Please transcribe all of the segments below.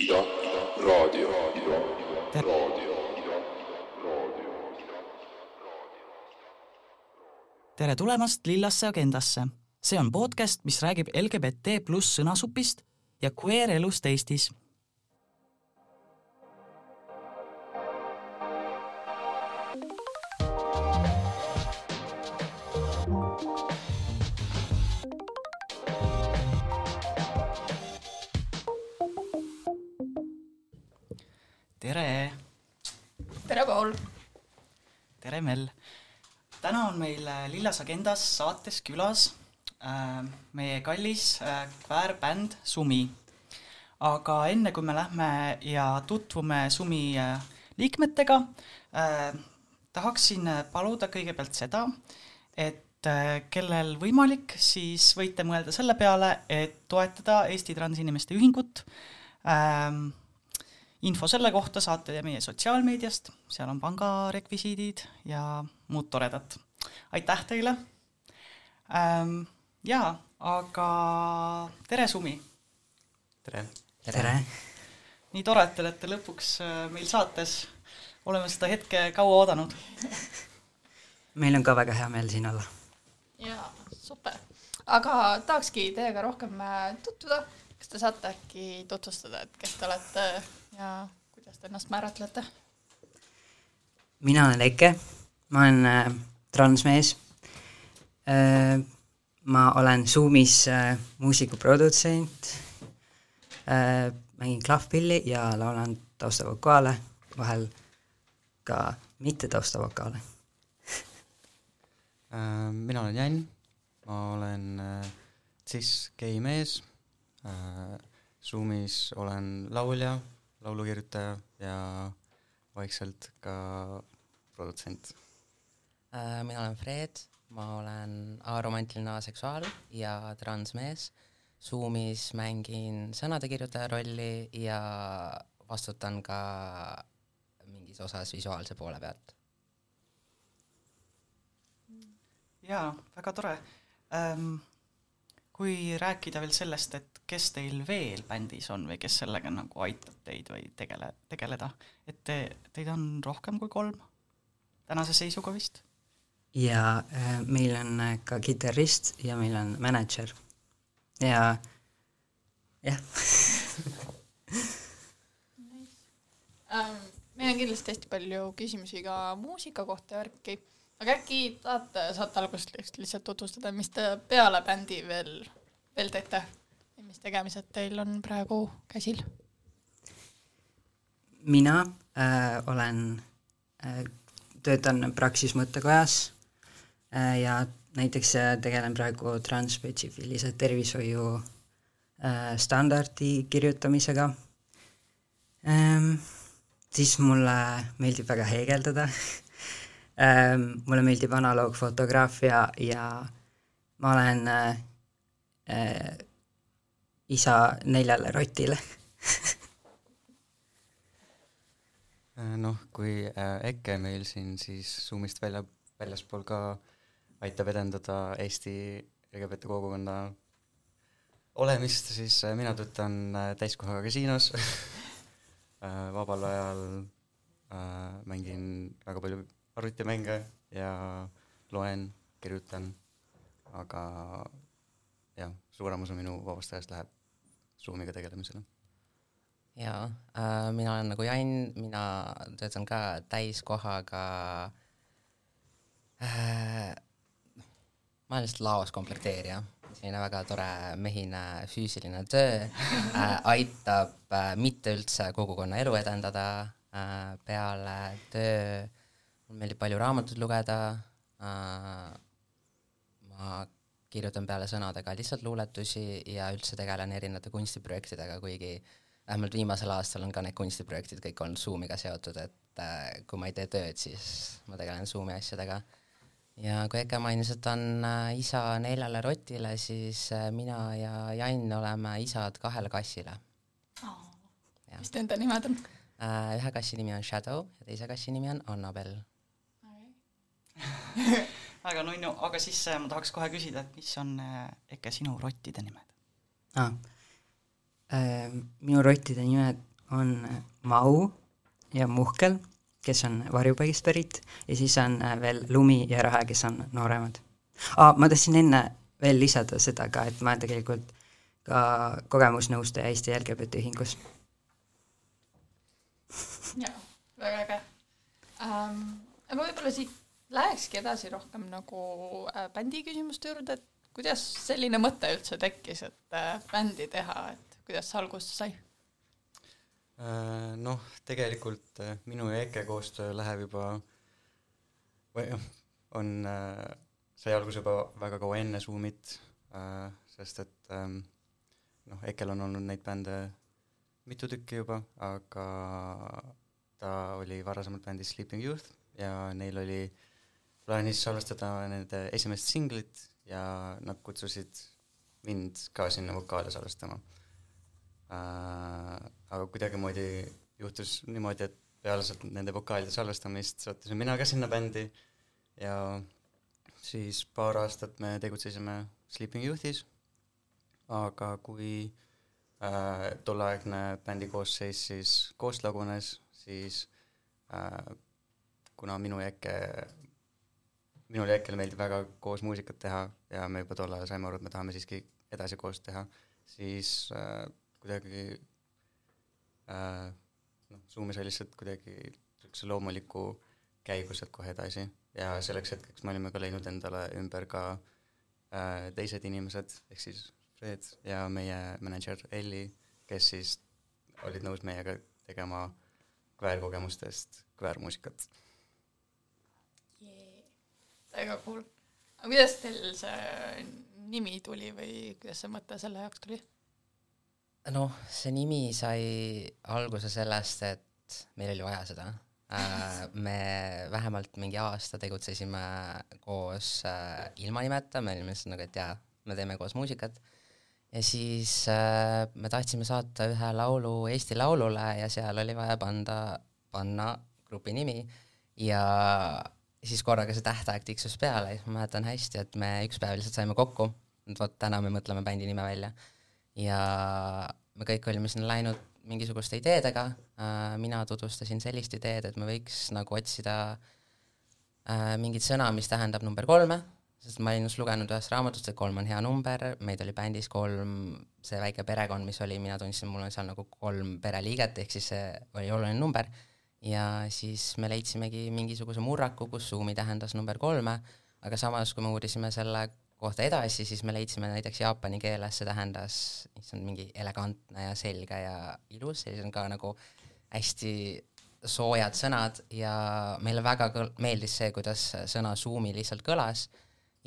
Ida, raadio, raadio. tere tulemast Lillasse agendasse. see on podcast, mis räägib LGBT pluss sõnasupist ja queer elust Eestis. Tere, tere, Paul! tere, Mel. täna on meil äh, Lillas Agendas saates külas äh, meie kallis äh, kväärbänd Sumi. aga enne, kui me lähme ja tutvume Sumi äh, liikmetega äh,, tahaksin äh, paluda kõigepealt seda, et äh, kellel võimalik, siis võite mõelda selle peale, et toetada Eesti Transinimeste Ühingut ähm, info selle kohta saate te meie sotsiaalmeediast, seal on pangarekvisiidid ja muud toredat. aitäh teile ähm,! Jaa, aga tere, Sumi! tere! tere! nii tore, et te olete lõpuks äh, meil saates, oleme seda hetke kaua oodanud. meil on ka väga hea meel siin olla. jaa, super. aga tahakski teiega rohkem äh, tutvuda, kas te saate äkki tutvustada, et kes te olete ja kuidas te ennast määratlete? mina olen Eke, ma olen äh, transmees. Äh,. ma olen Zoomis äh, muusikuprodutsent. Äh,, mängin klahvpilli ja laulan taustavokaale, vahel ka mitte taustavokaale Äh, mina olen Jan, ma olen äh, cis-gei mees. Äh,, Zoomis olen laulja, laulukirjutaja ja vaikselt ka produtsent. Äh, mina olen Fred, ma olen aromantiline aseksuaal ja transmees. Zoomis mängin sõnade kirjutaja rolli ja vastutan ka mingis osas visuaalse poole pealt. jaa, väga tore ähm,. Kui rääkida veel sellest, et kes teil veel bändis on või kes sellega nagu aitab teid või tegele, tegeleda, et te, teid on rohkem kui kolm tänase seisuga vist? ja äh, meil on äh, ka kitarrist ja meil on mänedžer. Ja jah. Ähm, meil on kindlasti hästi palju küsimusi ka muusika kohta ja värki, aga äkki tahate saate algust lihtsalt tutvustada, mis te peale bändi veel, veel teete mis tegemised teil on praegu käsil? mina äh, olen äh,, töötan Praxis mõttekojas äh, ja näiteks äh, tegelen praegu transspetsiifilise tervishoiu äh, standardi kirjutamisega ähm,. siis mulle meeldib väga heegeldada ähm,. mulle meeldib analoogfotograafia ja ma olen äh, äh, isa neljale rotile Äh, noh, kui äh, Eke meil siin siis Zoomist välja, väljaspool ka aitab edendada Eesti LGBT kogukonna olemist, siis äh, mina töötan äh, täiskohaga kasiinos äh, vabal ajal äh, mängin väga palju arvutimänge ja loen, kirjutan, aga jah, suurem osa minu vabast ajast läheb Zoomiga tegelemisele. Jaa äh,, mina olen nagu Jan, mina töötan ka täiskohaga äh,, ma olen lihtsalt laos komplekteerija, selline väga tore mehine füüsiline töö äh,, aitab äh, mitte üldse kogukonna elu edendada äh,, peale töö mulle meeldib palju raamatuid lugeda äh,, ma kirjutan peale sõnade ka lihtsalt luuletusi ja üldse tegelen erinevate kunstiprojektidega, kuigi vähemalt viimasel aastal on ka need kunstiprojektid kõik olnud Zoomiga seotud, et äh, kui ma ei tee tööd, siis ma tegelen Zoomi asjadega. ja kui Eke mainis, et on äh, isa neljale rotile, siis äh, mina ja Jan oleme isad kahele kassile oh. Mis nende nimed on? äh,. ühe kassi nimi on Shadow ja teise kassi nimi on Annabel väga nunnu, aga siis äh, ma tahaks kohe küsida, et mis on äh, Eke sinu rottide nimed? ah. minu rottide nimed on Mau ja Muhkel, kes on varjupaigist pärit, ja siis on veel Lumi ja Rahe, kes on nooremad ah,. ma tahtsin enne veel lisada seda ka, et ma olen tegelikult ka kogemusnõustaja Eesti LGBT ühingus. jaa, väga äge ähm,. aga võib-olla siit lähekski edasi rohkem nagu äh, bändi küsimuste juurde, et kuidas selline mõte üldse tekkis, et äh, bändi teha, et kuidas see alguse sai? Äh, noh, tegelikult äh, minu ja Eke koostöö läheb juba või noh, on, äh, sai alguse juba väga kaua enne Zoomit, sest et ähm, noh, Ekel on olnud neid bände mitu tükki juba, aga ta oli varasemalt bändis Sleeping Youth ja neil oli plaanis salvestada nende esimest singlit ja nad kutsusid mind ka sinna vokaale salvestama äh,. aga kuidagimoodi juhtus niimoodi, et peale sealt nende vokaalide salvestamist sattusin mina ka sinna bändi ja siis paar aastat me tegutsesime Sleeping Youthis, aga kui äh, tolleaegne bändi koosseis siis koost lagunes, siis äh, kuna minu Eke, minul ja Ekkel meeldib väga koos muusikat teha ja me juba tol ajal saime aru, et me tahame siiski edasi koos teha, siis äh, kuidagi äh, noh, Zoomi sai lihtsalt kuidagi niisuguse loomuliku käigu sealt kohe edasi ja selleks hetkeks me olime ka leidnud endale ümber ka äh, teised inimesed, ehk siis Fred ja meie mänedžer Elli, kes siis olid nõus meiega tegema kväärkogemustest kväärmuusikat. Väga cool. aga kuidas teil see nimi tuli või kuidas see mõte selle jaoks tuli? noh, see nimi sai alguse sellest, et meil oli vaja seda. Äh, me vähemalt mingi aasta tegutsesime koos äh, ilma nimeta, me olime nagu, et jaa, me teeme koos muusikat. ja siis äh, me tahtsime saata ühe laulu Eesti Laulule ja seal oli vaja panda, panna grupi nimi ja siis korraga see tähtaeg tiksus peale ja siis ma mäletan hästi, et me üks päev lihtsalt saime kokku, et vot täna me mõtleme bändi nime välja. Ja me kõik olime sinna läinud mingisuguste ideedega. Äh,, mina tutvustasin sellist ideed, et me võiks nagu otsida äh, mingit sõna, mis tähendab number kolme, sest ma olin just lugenud ühest raamatust, et kolm on hea number, meid oli bändis kolm, see väike perekond, mis oli, mina tundsin, mul on seal nagu kolm pereliiget, ehk siis see oli oluline number, ja siis me leidsimegi mingisuguse murraku, kus suumi tähendas number kolme, aga samas, kui me uurisime selle kohta edasi, siis me leidsime näiteks jaapani keeles, see tähendas, issand, mingi elegantne ja selge ja ilus, sellised on ka nagu hästi soojad sõnad ja meile väga kõl-, meeldis see, kuidas sõna suumi lihtsalt kõlas.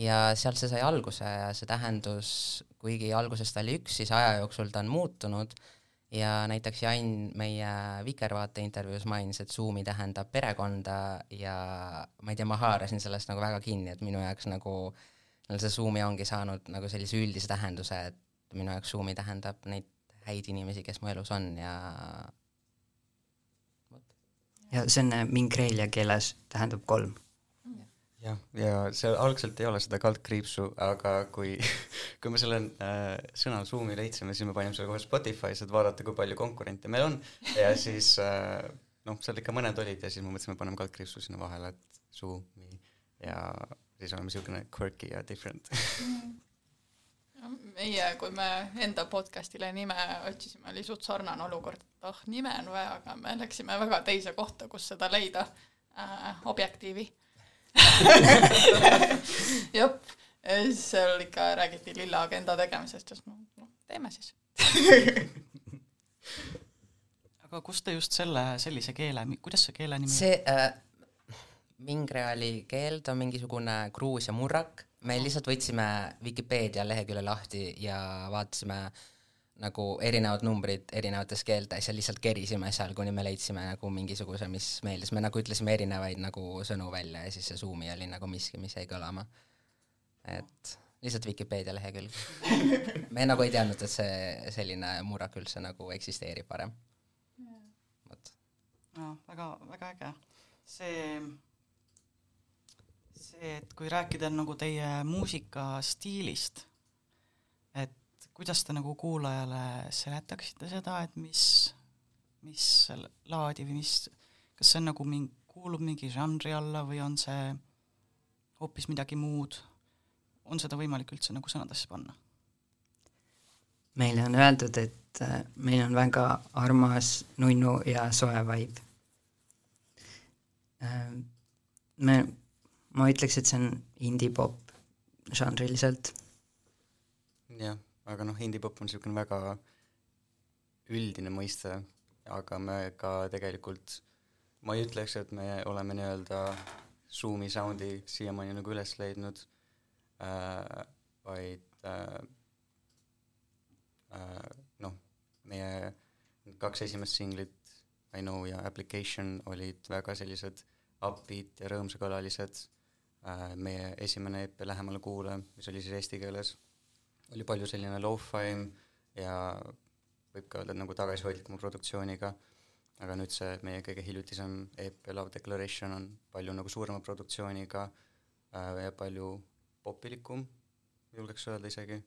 Ja sealt see sai alguse ja see tähendus, kuigi alguses ta oli üks, siis aja jooksul ta on muutunud ja näiteks Jan meie Vikervaate intervjuus mainis, et suumi tähendab perekonda ja ma ei tea, ma haarasin sellest nagu väga kinni, et minu jaoks nagu see Zoomi ongi saanud nagu sellise üldise tähenduse, et minu jaoks Zoomi tähendab neid häid inimesi, kes mu elus on ja ja see on äh, mingreelia keeles, tähendab kolm. Jah, ja see algselt ei ole seda kaldkriipsu, aga kui, kui me selle äh, sõna Zoomi leidsime, siis me panime selle kohe Spotify'sse, et vaadata, kui palju konkurente meil on. Ja siis äh, noh, seal ikka mõned olid ja siis me mõtlesime, paneme kaldkriipsu sinna vahele, et Zoomi ja siis oleme niisugune quirky ja different. Meie, kui me enda podcast'ile nime otsisime, oli suht sarnane olukord, et oh, nime on vaja, aga me läksime väga teise kohta, kus seda leida äh,, Objektiivi siis seal ikka räägiti lilla agenda tegemisest siis noh, noh, teeme siis. Aga kust te just selle, sellise keele, kuidas see keele nimi see äh, Mingreali keel, ta on mingisugune Gruusia murrak, me lihtsalt võtsime Vikipeedia lehekülje lahti ja vaatasime nagu erinevad numbrid erinevates keeltes ja lihtsalt kerisime seal, kuni me leidsime nagu mingisuguse, mis meeldis, me nagu ütlesime erinevaid nagu sõnu välja ja siis see Zoomi oli nagu miski, mis jäi kõlama. et lihtsalt Vikipeedia lehekülg. me nagu ei teadnud, et see selline murrak üldse nagu eksisteerib varem. vot. no väga, väga äge. see see, et kui rääkida nagu teie muusikastiilist, kuidas te nagu kuulajale seletaksite seda, et mis, mis laadi või mis, kas see on nagu mingi, kuulub mingi žanri alla või on see hoopis midagi muud, on seda võimalik üldse nagu sõnadesse panna? meile on öeldud, et äh, meil on väga armas, nunnu ja soe vibe. Äh, me, ma ütleks, et see on indie-pop žanriliselt. jah, aga noh, indie-pop on niisugune väga üldine mõiste, aga me ka tegelikult, ma ei ütleks, et me oleme nii-öelda Zoomi soundi siiamaani nagu üles leidnud äh,, vaid äh, äh, noh, meie kaks esimest singlit, I know ja Application olid väga sellised upbeat ja rõõmsakõlalised äh,, meie esimene EP Lähemale kuule, mis oli siis eesti keeles, oli palju selline lo-fi ja võib ka öelda, nagu tagasihoidlikuma produktsiooniga, aga nüüd see meie kõige hiljutisem EP Love Declaration on palju nagu suurema produktsiooniga äh, ja palju popilikum, julgeks öelda isegi,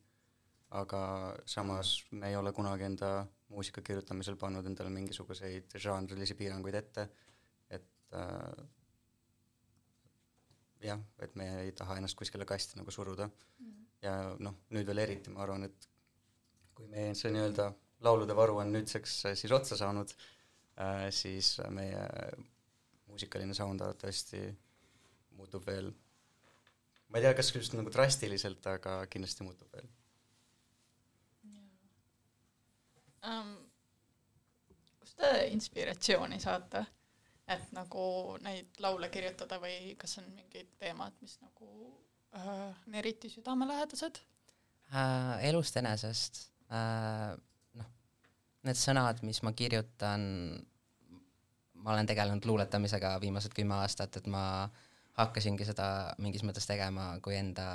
aga samas me ei ole kunagi enda muusika kirjutamisel pannud endale mingisuguseid žanrilisi piiranguid ette, et äh, jah, et me ei taha ennast kuskile kasti nagu suruda. Mm. Ja noh, nüüd veel eriti ma arvan, et kui meie see nii-öelda laulude varu on nüüdseks äh, siis otsa saanud äh,, siis meie muusikaline sound arvatavasti muutub veel, ma ei tea, kas just nagu drastiliselt, aga kindlasti muutub veel. Um,. kust te inspiratsiooni saate, et nagu neid laule kirjutada või kas on mingid teemad, mis nagu on eriti südamelähedased uh,? elust enesest uh, noh, need sõnad, mis ma kirjutan, ma olen tegelenud luuletamisega viimased kümme aastat, et ma hakkasingi seda mingis mõttes tegema kui enda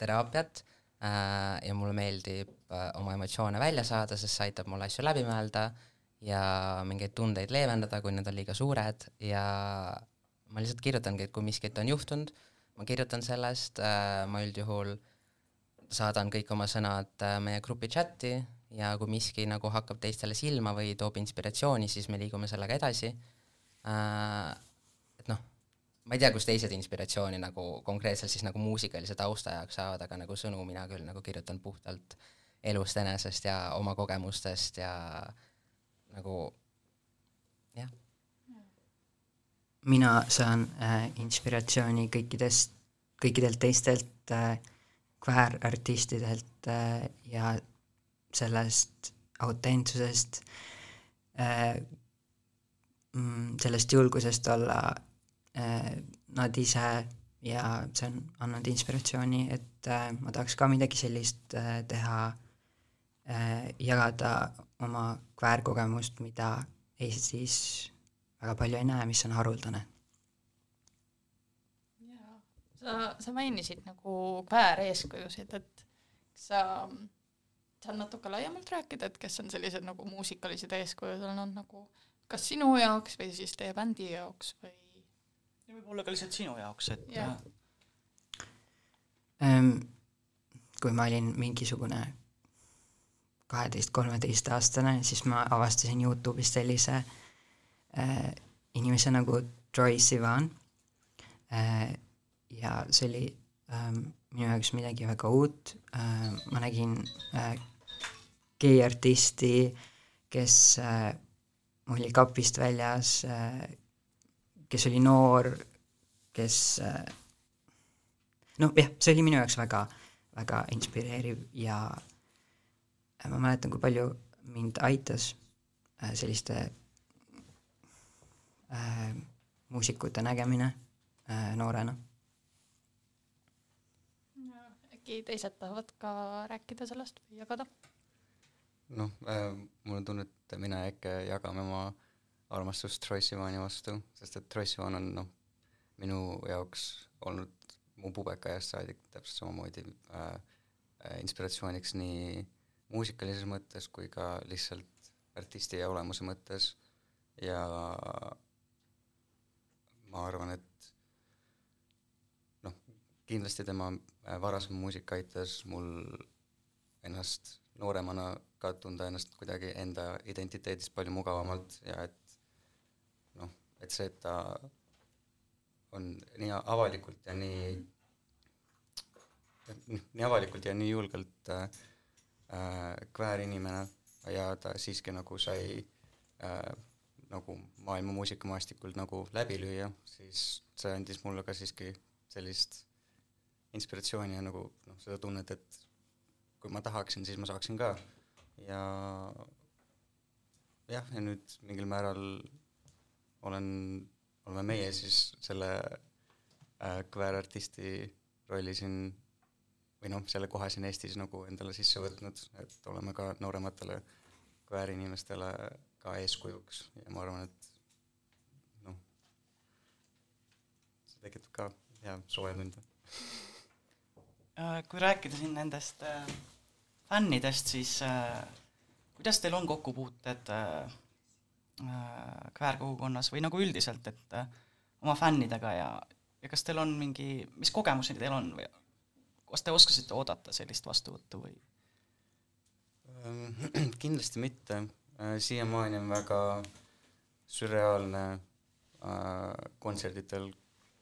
teraapiat äh, ja mulle meeldib äh, oma emotsioone välja saada, sest see aitab mul asju läbi mõelda ja mingeid tundeid leevendada, kui need on liiga suured ja ma lihtsalt kirjutangi, et kui miskit on juhtunud, ma kirjutan sellest äh,, ma üldjuhul saadan kõik oma sõnad äh, meie grupi chati ja kui miski nagu hakkab teistele silma või toob inspiratsiooni, siis me liigume sellega edasi äh,. et noh, ma ei tea, kust teised inspiratsiooni nagu konkreetselt siis nagu muusikalise tausta jaoks saavad, aga nagu sõnu mina küll nagu kirjutan puhtalt elust enesest ja oma kogemustest ja nagu jah. Mina saan äh, inspiratsiooni kõikidest, kõikidelt teistelt äh, kväärartistidelt äh, ja sellest autentsusest äh,, mm, sellest julgusest olla äh, nad ise ja see on andnud inspiratsiooni, et äh, ma tahaks ka midagi sellist äh, teha äh,, jagada oma kväärkogemust, mida Eestis väga palju ei näe, mis on haruldane. jaa, sa, sa mainisid nagu kvääreeskujusid, et kas sa saad natuke laiemalt rääkida, et kes on sellised nagu muusikalised eeskujud olnud nagu kas sinu jaoks või siis teie bändi jaoks või? võib-olla ka lihtsalt sinu jaoks, et Jah. ähm, kui ma olin mingisugune kaheteist-kolmeteistaastane, siis ma avastasin Youtube'ist sellise äh, inimese nagu Troy Sivan. Äh, ja see oli ähm, minu jaoks midagi väga uut. Äh,, ma nägin äh, gei-artisti, kes äh, oli kapist väljas äh,, kes oli noor, kes äh, noh, jah, see oli minu jaoks väga, väga inspireeriv ja äh, ma mäletan, kui palju mind aitas äh, selliste äh, muusikute nägemine äh, noorena. äkki teised tahavad ka rääkida sellest või jagada? noh äh,, mul on tunne, et mina ja Eke jagame oma armastust Troye Sivani vastu, sest et Troye Sivan on noh, minu jaoks olnud mu pubekaajast saadik täpselt samamoodi äh, äh, inspiratsiooniks nii muusikalises mõttes kui ka lihtsalt artisti ja olemuse mõttes ja ma arvan, et noh, kindlasti tema äh, varasem muusika aitas mul ennast nooremana ka tunda ennast kuidagi enda identiteedist palju mugavamalt ja et noh, et see, et ta on nii avalikult ja nii nii avalikult ja nii julgelt äh, äh, kväärinimene ja ta siiski nagu sai äh, nagu maailma muusikamaastikul nagu läbi lüüa, siis see andis mulle ka siiski sellist inspiratsiooni ja nagu noh, seda tunnet, et kui ma tahaksin, siis ma saaksin ka. ja jah, ja nüüd mingil määral olen, oleme meie siis selle äh, kväärartisti rolli siin või noh, selle koha siin Eestis nagu endale sisse võtnud, et oleme ka noorematele kväärinimestele ka eeskujuks ja ma arvan, et noh, see tekitab ka hea soe tunde. Äh, kui rääkida siin nendest äh, fännidest, siis äh, kuidas teil on kokkupuuted kväärkogukonnas või nagu üldiselt, et oma fännidega ja, ja kas teil on mingi, mis kogemusi teil on või kas te oskasite oodata sellist vastuvõttu või? Ähm, kindlasti mitte, siiamaani on väga sürreaalne äh, kontserditel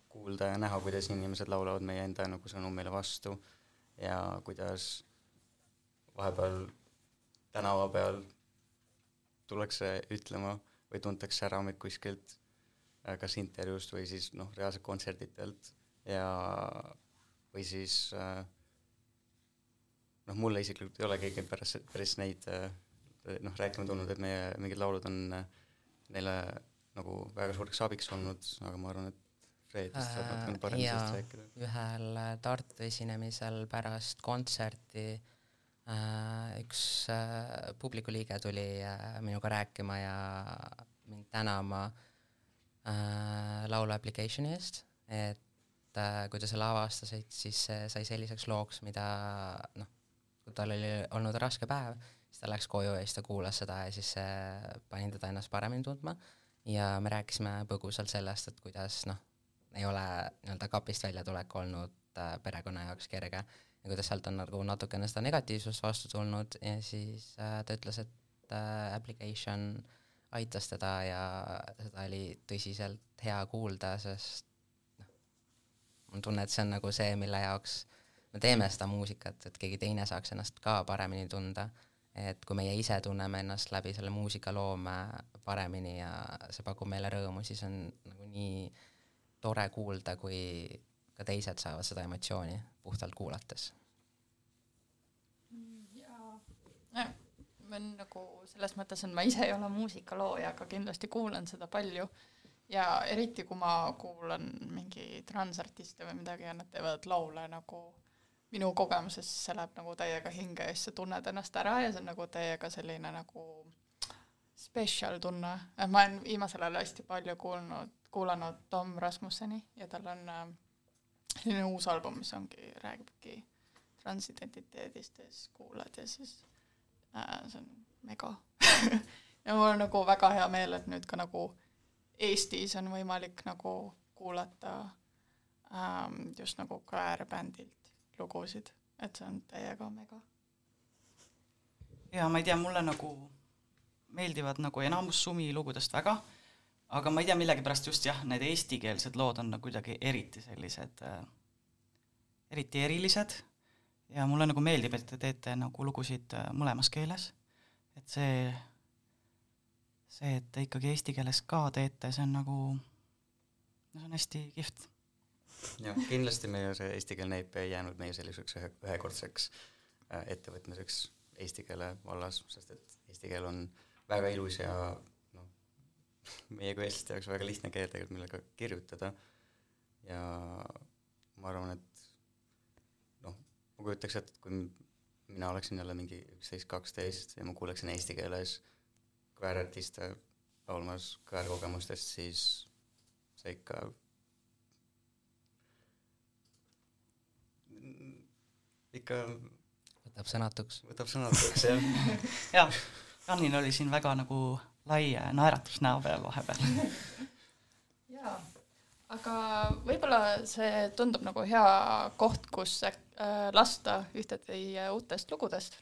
kuulda ja näha, kuidas inimesed laulavad meie enda nagu sõnu meile vastu ja kuidas vahepeal tänava peal tullakse ütlema või tuntakse ära meid kuskilt äh, kas intervjuust või siis noh, reaalselt kontserditelt ja või siis äh, noh, mulle isiklikult ei ole keegi pärast, päris neid äh, noh, rääkima tulnud, et meie mingid laulud on neile nagu väga suureks abiks olnud, aga ma arvan, et Fred vist saab natukene paremini sellest rääkida. ühel Tartu esinemisel pärast kontserti äh, üks äh, publiku liige tuli äh, minuga rääkima ja mind tänama äh, laulu application'i eest, et äh, kui ta selle avastas, et siis see sai selliseks looks, mida noh, tal oli olnud raske päev, siis ta läks koju ja siis ta kuulas seda ja siis see pani teda ennast paremini tundma. Ja me rääkisime põgusalt sellest, et kuidas noh, ei ole nii-öelda kapist väljatulek olnud äh, perekonna jaoks kerge. Ja kuidas sealt on nagu natukene seda negatiivsust vastu tulnud ja siis äh, ta ütles, et äh, application aitas teda ja seda oli tõsiselt hea kuulda, sest noh, mul on tunne, et see on nagu see, mille jaoks me teeme seda muusikat, et keegi teine saaks ennast ka paremini tunda, et kui meie ise tunneme ennast läbi selle muusikaloome paremini ja see pakub meile rõõmu, siis on nagu nii äh, tore kuulda, kui ka teised saavad seda emotsiooni puhtalt kuulates. jaa, ma olen nagu selles mõttes, et ma ise ei ole muusikalooja, aga kindlasti kuulan seda palju ja eriti, kui ma kuulan mingi transartiste või midagi ja nad teevad laule nagu minu kogemuses, see läheb nagu täiega hinge ja siis sa tunned ennast ära ja see on nagu täiega selline nagu special tunne, et ma olen viimasel ajal hästi palju kuulnud kuulanud Tom Rasmusseni ja tal on äh, selline uus album, mis ongi, räägibki transidentiteedist ja siis kuulad ja siis äh, see on mega ja mul on nagu väga hea meel, et nüüd ka nagu Eestis on võimalik nagu kuulata ähm, just nagu Queer-bändilt lugusid, et see on täiega mega. ja ma ei tea, mulle nagu meeldivad nagu enamus Sumi lugudest väga aga ma ei tea, millegipärast just jah, need eestikeelsed lood on nagu kuidagi eriti sellised äh,, eriti erilised ja mulle nagu meeldib, et te teete nagu lugusid äh, mõlemas keeles, et see, see, et te ikkagi eesti keeles ka teete, see on nagu, no see on hästi kihvt. Jah, kindlasti meie see eestikeelne EP ei jäänud meie selliseks ühe, ühekordseks äh, ettevõtmiseks eesti keele vallas, sest et eesti keel on väga ilus ja meie kui eestlaste jaoks väga lihtne keel tegelikult, millega kirjutada. Ja ma arvan, et noh, ma kujutaks ette, et kui mina oleksin jälle mingi üksteist, kaksteist ja ma kuuleksin eesti keeles kväärartiste laulmas kväärkogemustest, siis see ikka ikka võtab sõnatuks. võtab sõnatuks, jah. jah, Janil oli siin väga nagu lai naeratus näo peal vahepeal. jaa, aga võib-olla see tundub nagu hea koht, kus äh, lasta ühte teie uutest lugudest.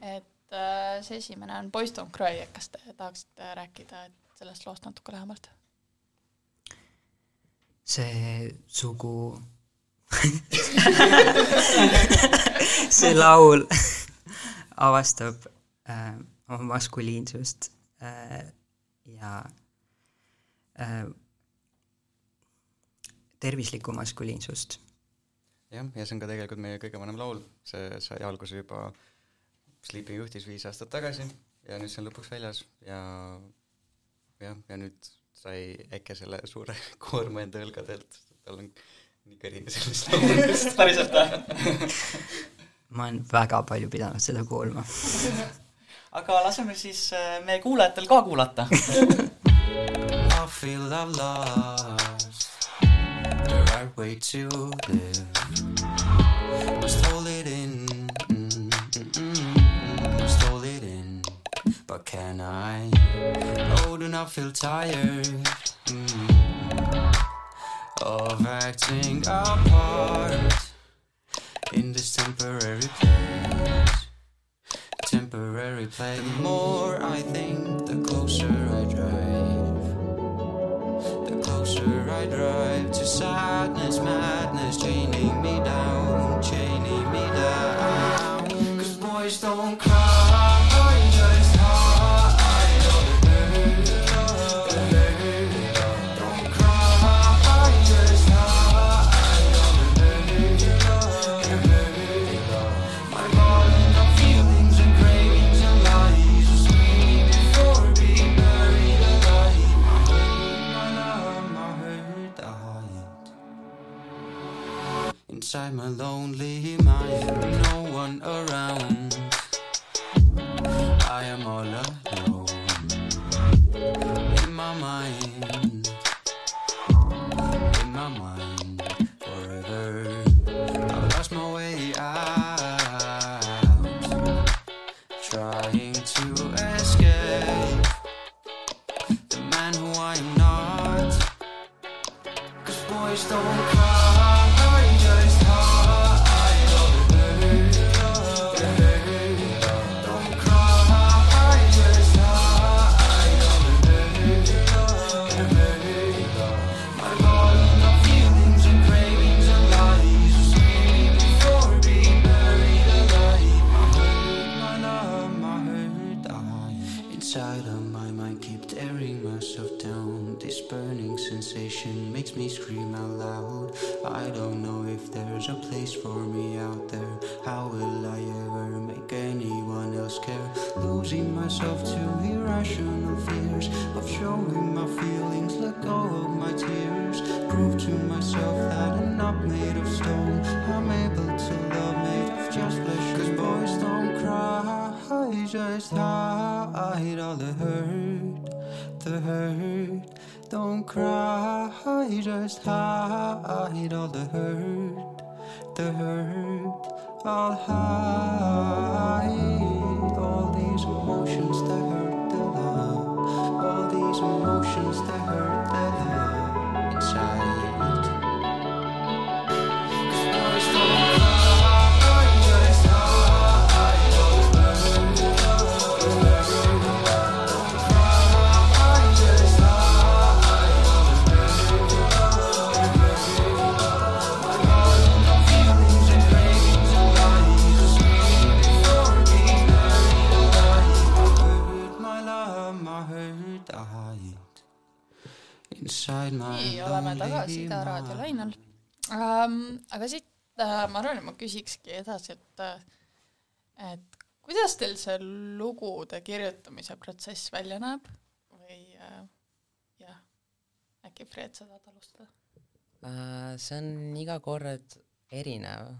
et äh, see esimene on Boys Don't Cry, et kas te tahaksite rääkida et sellest loost natuke lähemalt? see sugu see laul avastab äh, oma maskuliinsust äh, ja äh, tervislikku maskuliinsust. jah, ja see on ka tegelikult meie kõige vanem laul, see sai alguse juba Sleeping juhtis viis aastat tagasi ja nüüd see on lõpuks väljas ja jah, ja nüüd sai Eke selle suure koorma enda õlgadelt, tal on nii kõrini sellest laulust. päriselt või? ma olen väga palju pidanud seda kuulma. aga laseme siis äh, meie kuulajatel ka kuulata. I feel I've lost the right way to live. Must hold it in, mm, mm, must hold it in. But can I? Oh, do not feel tired mm, of acting a part in this temporary place. Temporary place. The more I think, the closer I drive. The closer I drive to sadness, madness, chaining me down, chaining me down. Cause boys don't cry, inside a lonely mind. No one around. I am all alone nii, oleme tagasi Ida raadio lainel ähm,. aga siit äh, ma arvan, et ma küsikski edasi, et äh, et kuidas teil see lugude kirjutamise protsess välja näeb või äh, jah, äkki Fred, sa tahad alustada? Äh, see on iga kord erinev.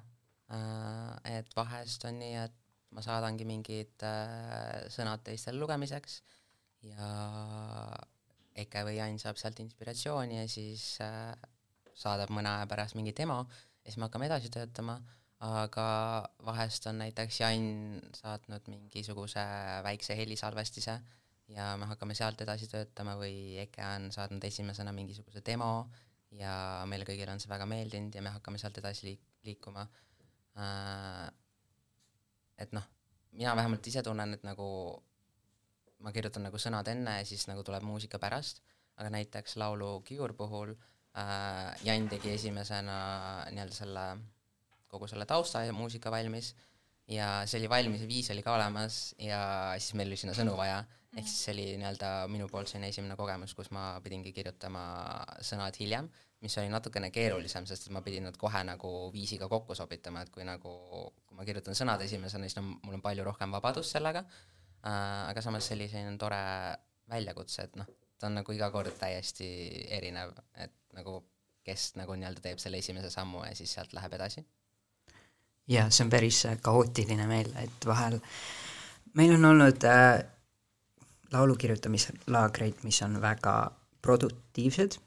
et vahest on nii, et ma saadangi mingid äh, sõnad teistele lugemiseks ja Eke või Jan saab sealt inspiratsiooni ja siis äh, saadab mõne aja pärast mingi demo ja siis me hakkame edasi töötama, aga vahest on näiteks Jan saatnud mingisuguse väikse helisalvestise ja me hakkame sealt edasi töötama või Eke on saatnud esimesena mingisuguse demo ja meile kõigile on see väga meeldinud ja me hakkame sealt edasi liik-, liikuma äh,. et noh, mina vähemalt ise tunnen, et nagu ma kirjutan nagu sõnad enne ja siis nagu tuleb muusika pärast, aga näiteks laulu Kiur puhul äh, Jan tegi esimesena nii-öelda selle, kogu selle tausta ja muusika valmis. Ja see oli valmis ja viis oli ka olemas ja siis meil oli sinna sõnu vaja, ehk siis see oli nii-öelda minu poolt selline esimene kogemus, kus ma pidingi kirjutama sõnad hiljem, mis oli natukene keerulisem, sest et ma pidin nad kohe nagu viisiga kokku sobitama, et kui nagu, kui ma kirjutan sõnad esimesena, siis no mul on palju rohkem vabadust sellega aga samas selline tore väljakutse, et noh, ta on nagu iga kord täiesti erinev, et nagu kes nagu nii-öelda teeb selle esimese sammu ja siis sealt läheb edasi jaa, see on päris äh, kaootiline meil, et vahel meil on olnud äh, laulu kirjutamislaagreid, mis on väga produktiivsed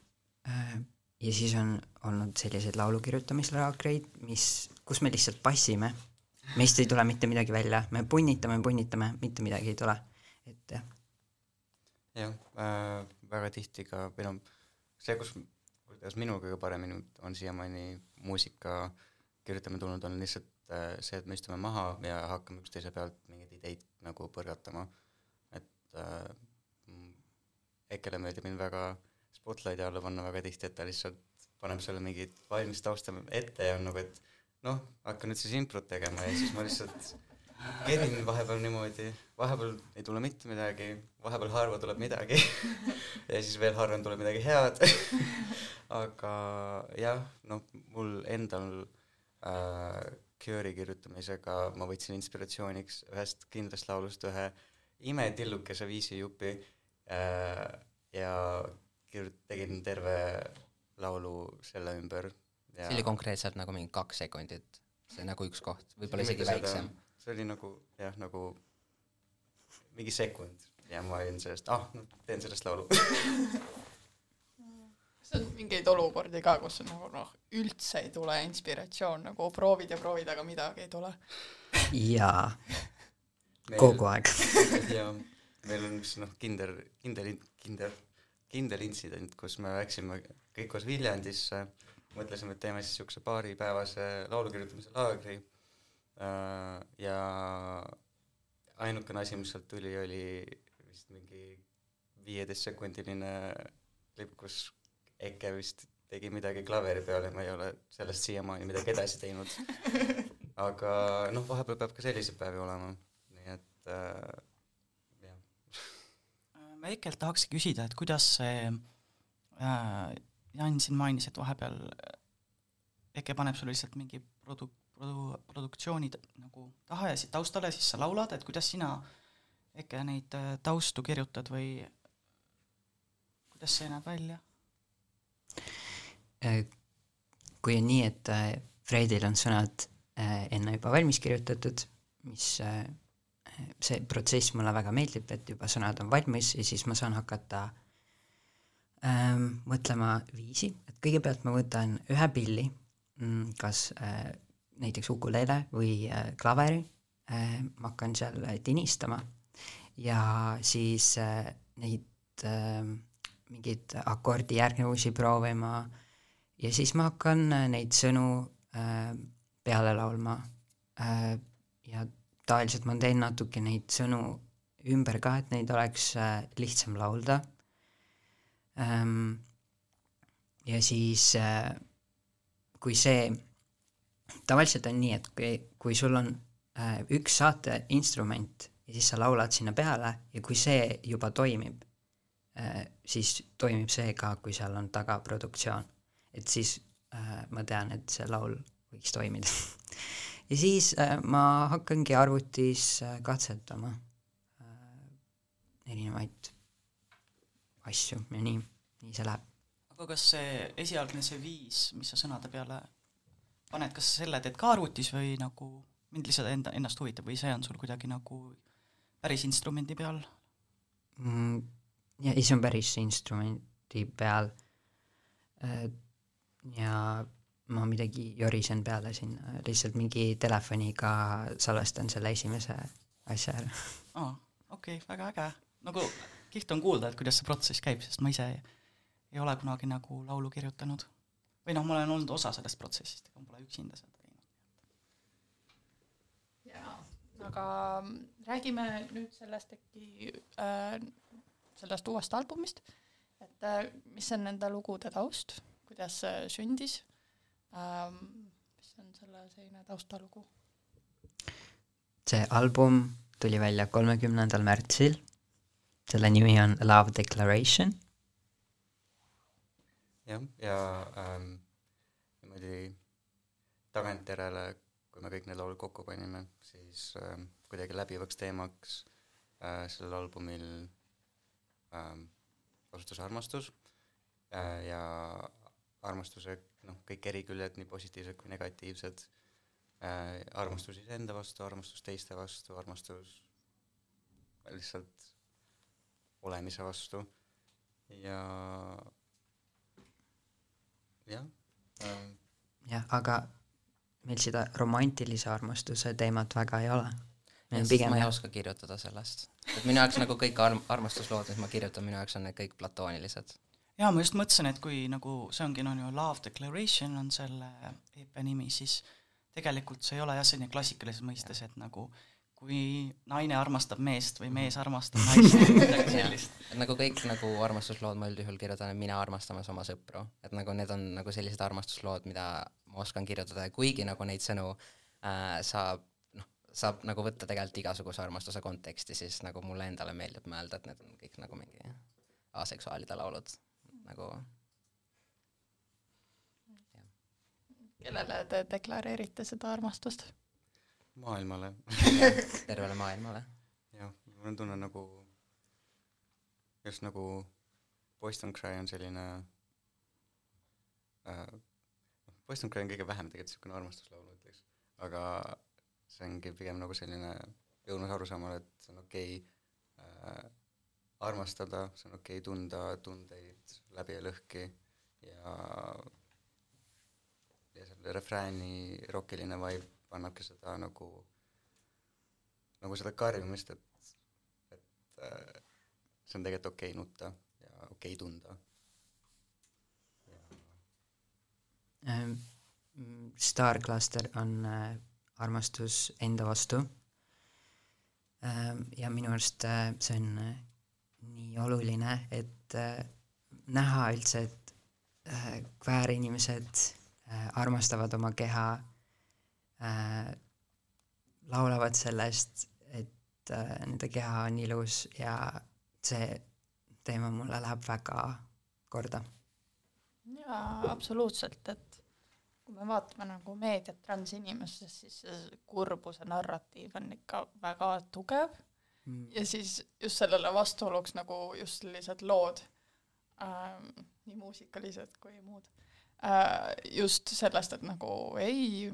äh, ja siis on olnud selliseid laulu kirjutamislaagreid, mis, kus me lihtsalt passime. Meist ei tule mitte midagi välja, me punnitame, punnitame, mitte midagi ei tule, et jah. jah äh,, väga tihti ka, või noh, see, kus, kuidas minul kõige paremini on siiamaani muusika kirjutama tulnud, on lihtsalt äh, see, et me istume maha ja hakkame üksteise pealt mingeid ideid nagu põrgatama. et äh, Ekele meeldib mind väga Spotlighti alla panna väga tihti, et ta lihtsalt paneb sulle mingit valmis tausta ette ja on nagu, et noh, hakka nüüd siis improt tegema ja siis ma lihtsalt kerin vahepeal niimoodi, vahepeal ei tule mitte midagi, vahepeal harva tuleb midagi. Ja siis veel harvem tuleb midagi head. Aga jah, noh, mul endal äh, Cure'i kirjutamisega ma võtsin inspiratsiooniks ühest kindlast laulust ühe imetillukese viisijupi äh, ja kirjut-, tegin terve laulu selle ümber see oli konkreetselt nagu mingi kaks sekundit, see nagu üks koht, võib-olla isegi väiksem. see oli nagu jah, nagu mingi sekund. Ja ma olin sellest, ah, no teen sellest laulu. Kas on mingeid olukordi ka, kus on nagu noh, üldse ei tule inspiratsioon, nagu proovid ja proovid, aga midagi ei tule? jaa, kogu aeg. ja meil on üks noh, kindel, kindel, kindel, kindel intsident, kus me läksime kõik koos Viljandisse, mõtlesime, et teeme siis niisuguse paaripäevase laulu kirjutamise laagri äh, ja ainukene asi, mis sealt tuli, oli vist mingi viieteistsekundiline klipp, kus Eke vist tegi midagi klaveri peal ja ma ei ole sellest siiamaani midagi edasi teinud. aga noh, vahepeal peab ka selliseid päevi olema, nii et äh, jah. ma Ekelt tahaks küsida, et kuidas see äh, Jan siin mainis, et vahepeal Eke paneb sulle lihtsalt mingi produ-, produ-, produktsiooni nagu taha ja siis taustale, siis sa laulad, et kuidas sina, Eke, neid äh, taustu kirjutad või kuidas see näeb välja? Äh, kui on nii, et äh, Fredil on sõnad äh, enne juba valmis kirjutatud, mis äh, see protsess mulle väga meeldib, et juba sõnad on valmis ja siis ma saan hakata ähm, mõtlema viisi, et kõigepealt ma võtan ühe pilli mm, kas äh, näiteks ukulele või äh, klaveri. Äh,, ma hakkan seal äh, tinistama. Ja siis äh, neid äh, mingeid akordijärgnevusi proovima. Ja siis ma hakkan äh, neid sõnu äh, peale laulma. Äh, ja tavaliselt ma teen natuke neid sõnu ümber ka, et neid oleks äh, lihtsam laulda. Ja siis äh, kui see, tavaliselt on nii, et kui, kui sul on äh, üks saateinstrument ja siis sa laulad sinna peale ja kui see juba toimib äh,, siis toimib see ka, kui seal on taga produktsioon. et siis ma tean, et see laul võiks toimida ja siis ma hakkangi arvutis katsetama erinevaid asju ja nii, nii see läheb. aga kas see esialgne, see viis, mis sa sõnade peale paned, kas selle teed ka arvutis või nagu mind lihtsalt enda, ennast huvitab või see on sul kuidagi nagu päris instrumendi peal? mm, ja ei, see on päris instrumendi peal äh, ja ma midagi jorisen peale sinna, lihtsalt mingi telefoniga salvestan selle esimese asja ära. aa, okei okay,, väga äge. nagu kihvt on kuulda, et kuidas see protsess käib, sest ma ise ei, ei ole kunagi nagu laulu kirjutanud. või noh, ma olen olnud osa sellest protsessist, ega ma pole üksinda seda teinud. jaa, aga räägime nüüd sellest äkki äh, sellest uuest albumist, et äh, mis on nende lugude taust, kuidas see sündis ähm,, mis on selle selline taustalugu? see album tuli välja kolmekümnendal märtsil, selle nimi on Love Declaration. Jah, ja ähm, niimoodi tagantjärele, kui me kõik need laulud kokku panime, siis ähm, kuidagi läbivaks teemaks äh, sellel albumil ähm, osutus armastus äh, ja armastuse noh, kõik eriküljed, nii positiivsed kui negatiivsed äh,, armastus iseenda vastu, armastus teiste vastu, armastus lihtsalt olemise vastu ja jah ähm, jah, aga meil seda romantilise armastuse teemat väga ei ole. pigem ma ei oska kirjutada sellest. et minu jaoks nagu kõik arm-, armastuslood, mis ma kirjutan, minu jaoks on need kõik platoonilised. jaa, ma just mõtlesin, et kui nagu see ongi no ju Love Declaration on selle EP nimi, siis tegelikult see ei ole jah, selline klassikalises mõistes, et nagu kui naine armastab meest või mees armastab naist midagi sellist. et nagu kõik nagu armastuslood ma üldjuhul kirjutan, et mina armastamas oma sõpru, et nagu need on nagu sellised armastuslood, mida ma oskan kirjutada ja kuigi nagu neid sõnu äh, saab noh, saab nagu võtta tegelikult igasuguse armastuse konteksti, siis nagu mulle endale meeldib mõelda, et need on kõik nagu mingi aseksuaalide laulud. Nagu kellele te deklareerite seda armastust? Maailmale tervele maailmale. jah, mul on tunne nagu, just nagu Boys Don't Cry on selline äh, Boys Don't Cry on kõige vähem tegelikult niisugune armastuslaul, ütleks, aga see ongi pigem nagu selline jõudnud arusaamale, et see on okei okay, äh, armastada, see on okei okay tunda tundeid läbi ja lõhki ja ja selle refrääni rokiline vibe annabki seda nagu, nagu seda karjumist, et, et äh, see on tegelikult okei okay nutta ja okei okay tunda. ähm, Star Cluster on äh, armastus enda vastu ähm, ja minu arust äh, see on nii oluline, et äh, näha üldse, et kväärinimesed armastavad oma keha äh,, laulavad sellest, et äh, nende keha on ilus ja see teema mulle läheb väga korda jaa, absoluutselt, et kui me vaatame nagu meediat transinimestest, siis see kurbuse narratiiv on ikka väga tugev mm. ja siis just sellele vastuoluks nagu just sellised lood ähm,, nii muusikalised kui muud äh,, just sellest, et nagu ei,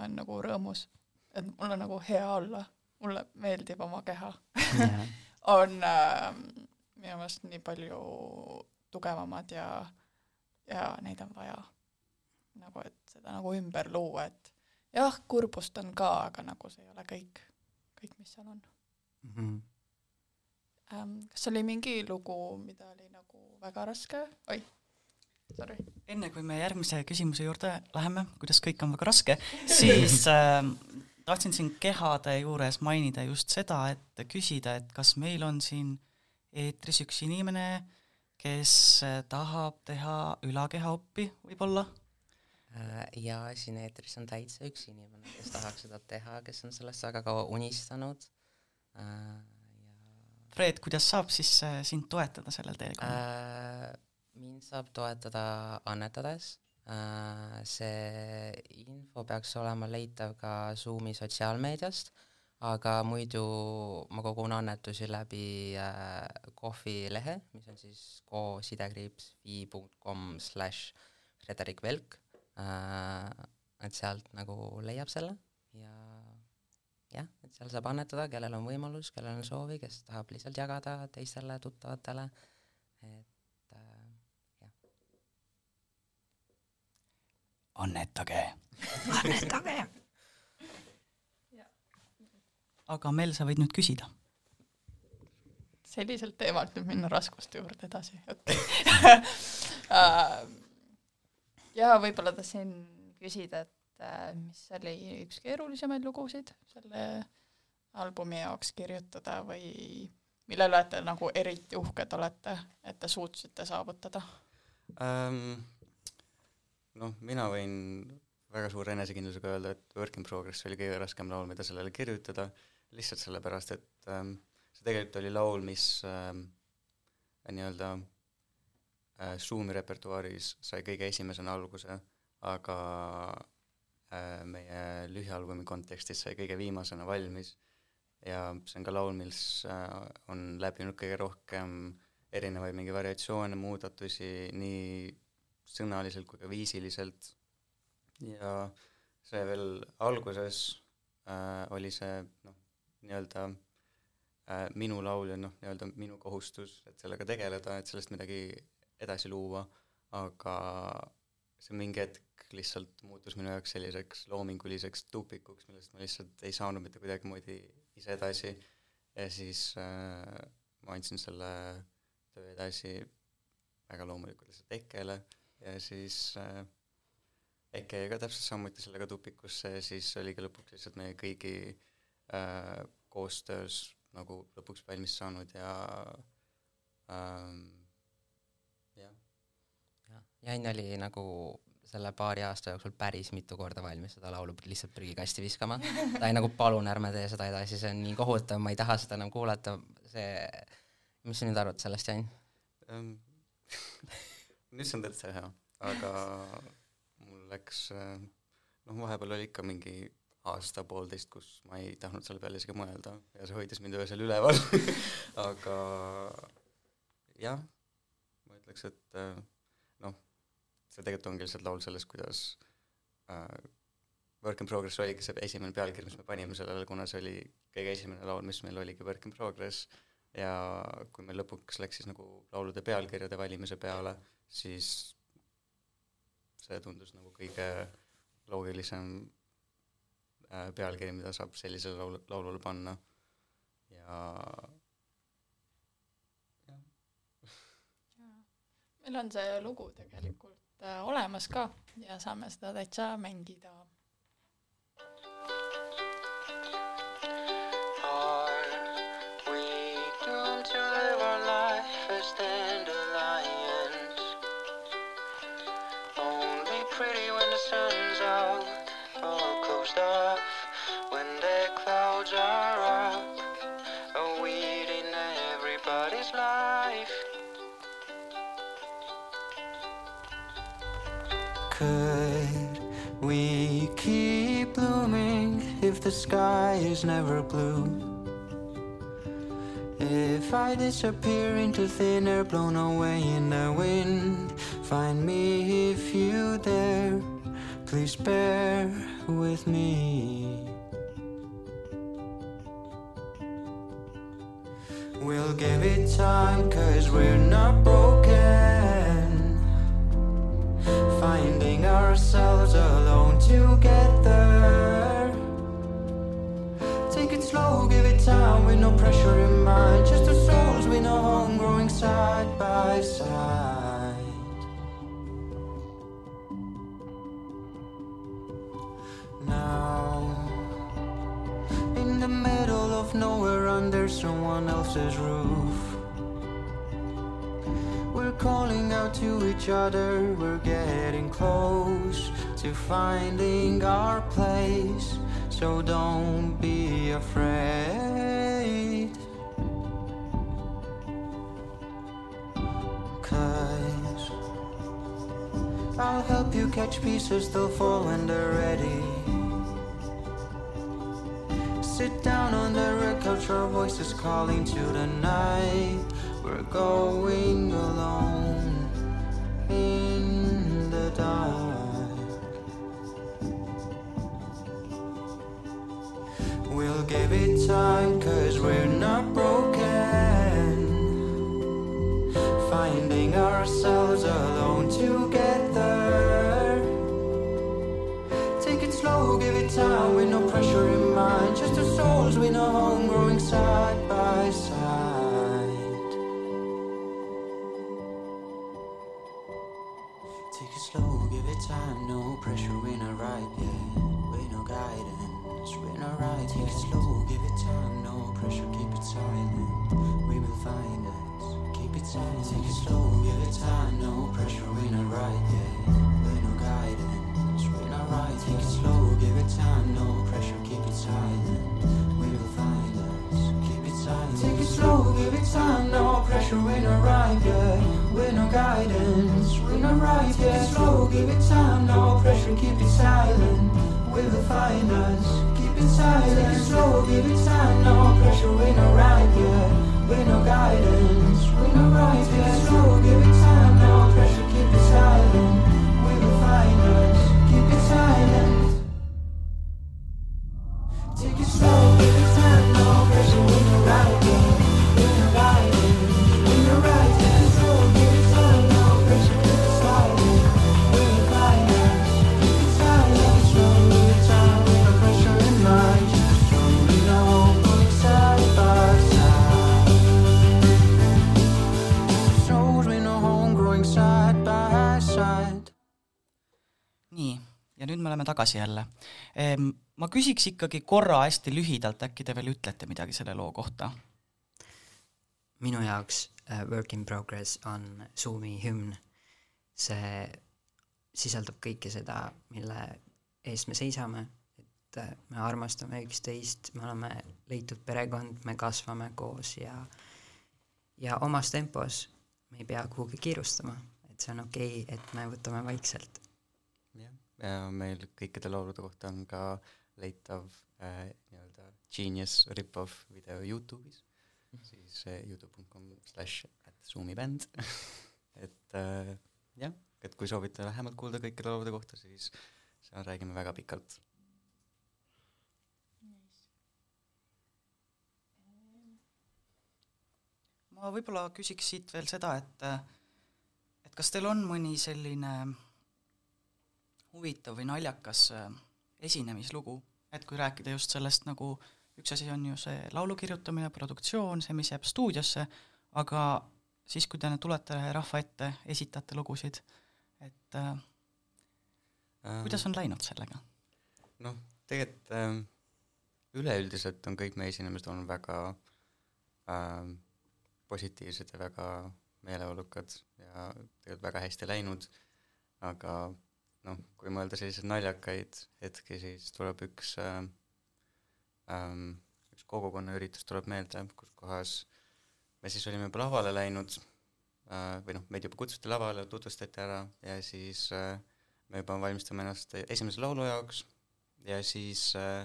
ma olen nagu rõõmus, et mul on nagu hea olla, mulle meeldib oma keha. On äh, minu meelest nii palju tugevamad ja, ja neid on vaja. Nagu, et seda nagu ümber luua, et jah, kurbust on ka, aga nagu see ei ole kõik, kõik, mis seal on. Mhm. ähm,. kas oli mingi lugu, mida oli nagu väga raske, oi, sorry. enne kui me järgmise küsimuse juurde läheme, kuidas kõik on väga raske, siis äh, tahtsin siin kehade juures mainida just seda, et küsida, et kas meil on siin eetris üks inimene, kes äh, tahab teha ülakehaoppi võib-olla Äh, ja siin eetris on täitsa üks inimene, kes tahaks seda teha, kes on sellest väga kaua unistanud. ja Fred, kuidas saab siis äh, sind toetada sellel teekonnal äh,? Mind saab toetada annetades äh,. see info peaks olema leitav ka Zoomi sotsiaalmeediast, aga muidu ma kogun annetusi läbi äh, Kohvi lehe, mis on siis ko-sidekriips fi.com slaš Frederik Velk äh,. et sealt nagu leiab selle ja jah, et seal saab annetada, kellel on võimalus, kellel on soovi, kes tahab lihtsalt jagada teistele tuttavatele, et annetage. annetage. aga Mel, sa võid nüüd küsida. selliselt teemalt nüüd minna raskuste juurde edasi, okei okay.. ja võib-olla tahtsin küsida, et äh, mis oli üks keerulisemaid lugusid selle albumi jaoks kirjutada või mille üle te nagu eriti uhked olete, et te suutsite saavutada? ähm, noh, mina võin väga suure enesekindlusega öelda, et Work in Progress oli kõige raskem laul, mida sellele kirjutada, lihtsalt sellepärast, et ähm, see tegelikult oli laul, mis ähm, nii-öelda äh, Zoomi repertuaaris sai kõige esimesena alguse, aga äh, meie lühialbumi kontekstis sai kõige viimasena valmis. Ja see on ka laul, mis äh, on läbinud kõige rohkem erinevaid mingi variatsioone, muudatusi nii sõnaliselt kui ka viisiliselt. Ja see veel alguses äh, oli see noh, nii-öelda äh, minu laul ja noh, nii-öelda minu kohustus, et sellega tegeleda, et sellest midagi edasi luua, aga see mingi hetk lihtsalt muutus minu jaoks selliseks loominguliseks tupikuks, millest ma lihtsalt ei saanud mitte kuidagimoodi ise edasi. Ja siis äh, ma andsin selle töö edasi väga loomulikult lihtsalt Ekkele ja siis äh, Eke ka täpselt samuti sellega tupikusse ja siis oligi lõpuks lihtsalt meie kõigi äh, koostöös nagu lõpuks valmis saanud ja ähm, jah, jah, Jan oli nagu selle paari aasta jooksul päris mitu korda valmis seda laulu lihtsalt prügikasti viskama. ta oli nagu palun ärme tee seda edasi, see on nii kohutav, ma ei taha seda enam kuulata, see, mis sa nüüd arvad sellest, Jan? ähm, nüüd see on täitsa hea, aga mul läks äh, noh, vahepeal oli ikka mingi aasta-poolteist, kus ma ei tahtnud selle peale isegi mõelda ja see hoidis mind öösel üleval aga jah, ma ütleks, et äh, noh, see tegelikult ongi lihtsalt laul sellest, kuidas äh, Work in Progress oligi see esimene pealkiri, mis me panime sellele, kuna see oli kõige esimene laul, mis meil oligi Work in Progress. Ja kui meil lõpuks läks siis nagu laulude pealkirjade valimise peale, siis see tundus nagu kõige loogilisem äh, pealkiri, mida saab sellisele laul-, laulule panna ja meil on see lugu tegelikult äh, olemas ka ja saame seda täitsa mängida. Are we doomed to live our life as dandelions? The sky is never blue? If I disappear into thin air, blown away in the wind, find me if you dare. Please bear with me. We'll give it time, cause we're not broken. Finding ourselves alone together. Slow, give it time with no pressure in mind. Just two souls we know home growing side by side. Now, in the middle of nowhere under someone else's roof. We're calling out to each other, we're getting close to finding our place. So don't afraid. Cause I'll help you catch pieces, they'll fall when they're ready. Sit down on the red couch, our voices calling to the night. We're going alone in the dark. Time, cause we're not broken. Finding ourselves alone together. Take it slow, give it time with no pressure in mind. Just two souls we know home growing side by side. Take it slow, give it time, no pressure, we're not right yet. We're no guidance. Spin a right, take it slow, give it time, no pressure, keep it silent. We will find us. Keep it silent, take it slow, give it time, no pressure, we're not right yet. We're no guidance. Spin a right, take it slow, give it time, no pressure, keep it silent. We will find us. Keep it silent, take it slow, give it time, no pressure, we're not right yet. We're no guidance. We're not right yet. Take it Slow, give it time, no pressure, keep it silent. We will find us inside, taking slow, give it time, no pressure in around you. Tagasi jälle. ma küsiks ikkagi korra hästi lühidalt, äkki te veel ütlete midagi selle loo kohta? minu jaoks uh, Work in Progress on Zoomi hümn. see sisaldab kõike seda, mille eest me seisame, et uh, me armastame üksteist, me oleme leitud perekond, me kasvame koos ja ja omas tempos me ei pea kuhugi kiirustama, et see on okei okay,, et me võtame vaikselt. Ja meil kõikide laulude kohta on ka leitav äh, nii-öelda Genius rip-off video Youtube'is, siis äh, youtube.com slash at Zoomi bänd, et äh, jah, et kui soovite lähemalt kuulda kõikide laulude kohta, siis seal räägime väga pikalt. ma võib-olla küsiks siit veel seda, et et kas teil on mõni selline huvitav või naljakas äh, esinemislugu, et kui rääkida just sellest nagu üks asi on ju see laulu kirjutamine, produktsioon, see, mis jääb stuudiosse, aga siis, kui te tulete rahva ette, esitate lugusid, et äh, kuidas on läinud sellega? noh, tegelikult ähm, üleüldiselt on kõik meie esinemised olnud väga ähm, positiivsed ja väga meeleolukad ja tegelikult väga hästi läinud, aga noh, kui mõelda selliseid naljakaid hetki, siis tuleb üks ähm, ähm, üks kogukonnaüritus tuleb meelde, kus kohas me siis olime juba lavale läinud äh, või noh, meid juba kutsuti lavale, tutvustati ära ja siis äh, me juba valmistame ennast esimese laulu jaoks ja siis äh,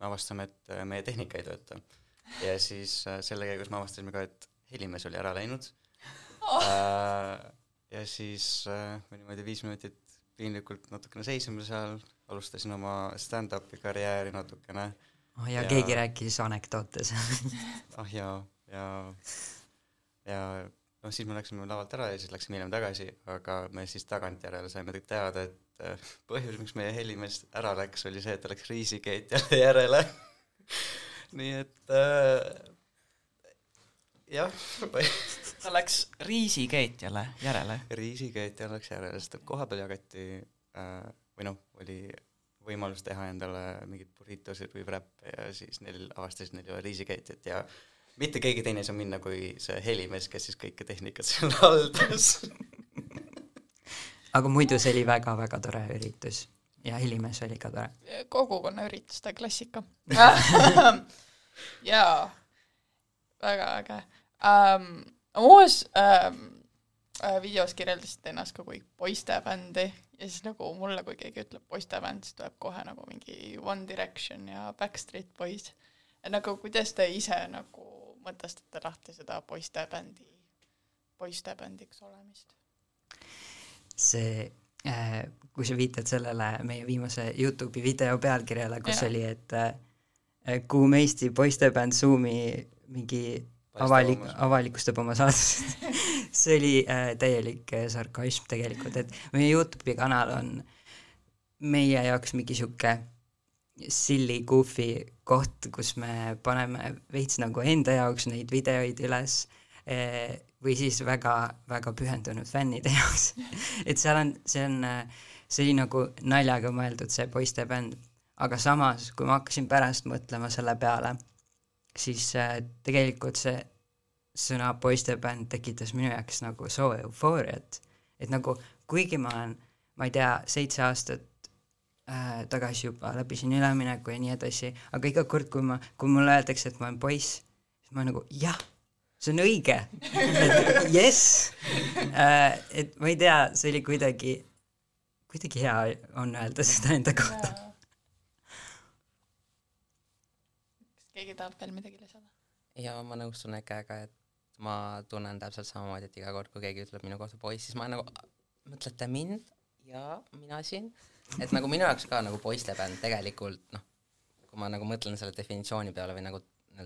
me avastame, et äh, meie tehnika ei tööta. ja siis äh, selle käigus me avastasime ka, et helimees oli ära läinud oh.. Äh, ja siis äh, me niimoodi viis minutit piinlikult natukene seisime seal, alustasin oma stand-up'i karjääri natukene oh ja, Ja- ja keegi rääkis anekdoote seal. ah jaa, ja, ja noh, siis me läksime lavalt ära ja siis läksime hiljem tagasi, aga me siis tagantjärele saime kõik teada, et äh, põhjus, miks meie helimees ära läks, oli see, et ta läks riisikeetjale järele. nii et äh, jah, ta läks riisikeetjale järele. riisikeetja läks järele, sest et kohapeal jagati äh, või noh, oli võimalus teha endale mingeid burritosid või wrap'e ja siis neil avastasid, neil ei ole riisikeetjat ja mitte keegi teine ei saa minna kui see helimees, kes siis kõike tehnikat seal haldas. aga muidu see oli väga-väga tore üritus ja helimees oli ka tore. kogukonnaürituste klassika jaa, väga äge um,. Uus um, videos kirjeldasite ennast ka kui poistebändi ja siis nagu mulle, kui keegi ütleb poistebänd, siis tuleb kohe nagu mingi One Direction ja Backstreet Boys. nagu kuidas te ise nagu mõtestate lahti seda poistebändi, poistebändiks olemist? see äh,, kui sa viitad sellele meie viimase Youtube'i video pealkirjale, kus Jah. oli, et äh, kuum Eesti poistebänd Zoomi mingi avalik, avalikustab oma saadet. see oli äh, täielik äh, sarkasm tegelikult, et meie Youtube'i kanal on meie jaoks mingi sihuke silly goofy koht, kus me paneme veits nagu enda jaoks neid videoid üles eh, või siis väga, väga pühendunud fännide jaoks. et seal on, see on, see oli nagu naljaga mõeldud, see poistebänd, aga samas, kui ma hakkasin pärast mõtlema selle peale, siis äh, tegelikult see sõna poistebänd tekitas minu jaoks nagu soo eufooriat. et nagu kuigi ma olen, ma ei tea, seitse aastat äh, tagasi juba läbisin ülemineku ja nii edasi, aga iga kord, kui ma, kui mulle öeldakse, et ma olen poiss, siis ma nagu jah, see on õige, et jess äh,, et ma ei tea, see oli kuidagi, kuidagi hea on öelda seda enda kohta. kas keegi tahab veel midagi lisada? ja ma nõustun Ekega, et ma tunnen täpselt samamoodi, et iga kord, kui keegi ütleb minu kohta poiss, siis ma nagu mõtlete mind? Ja mina siin, et nagu minu jaoks ka nagu poistebänd tegelikult noh, kui ma nagu mõtlen selle definitsiooni peale või nagu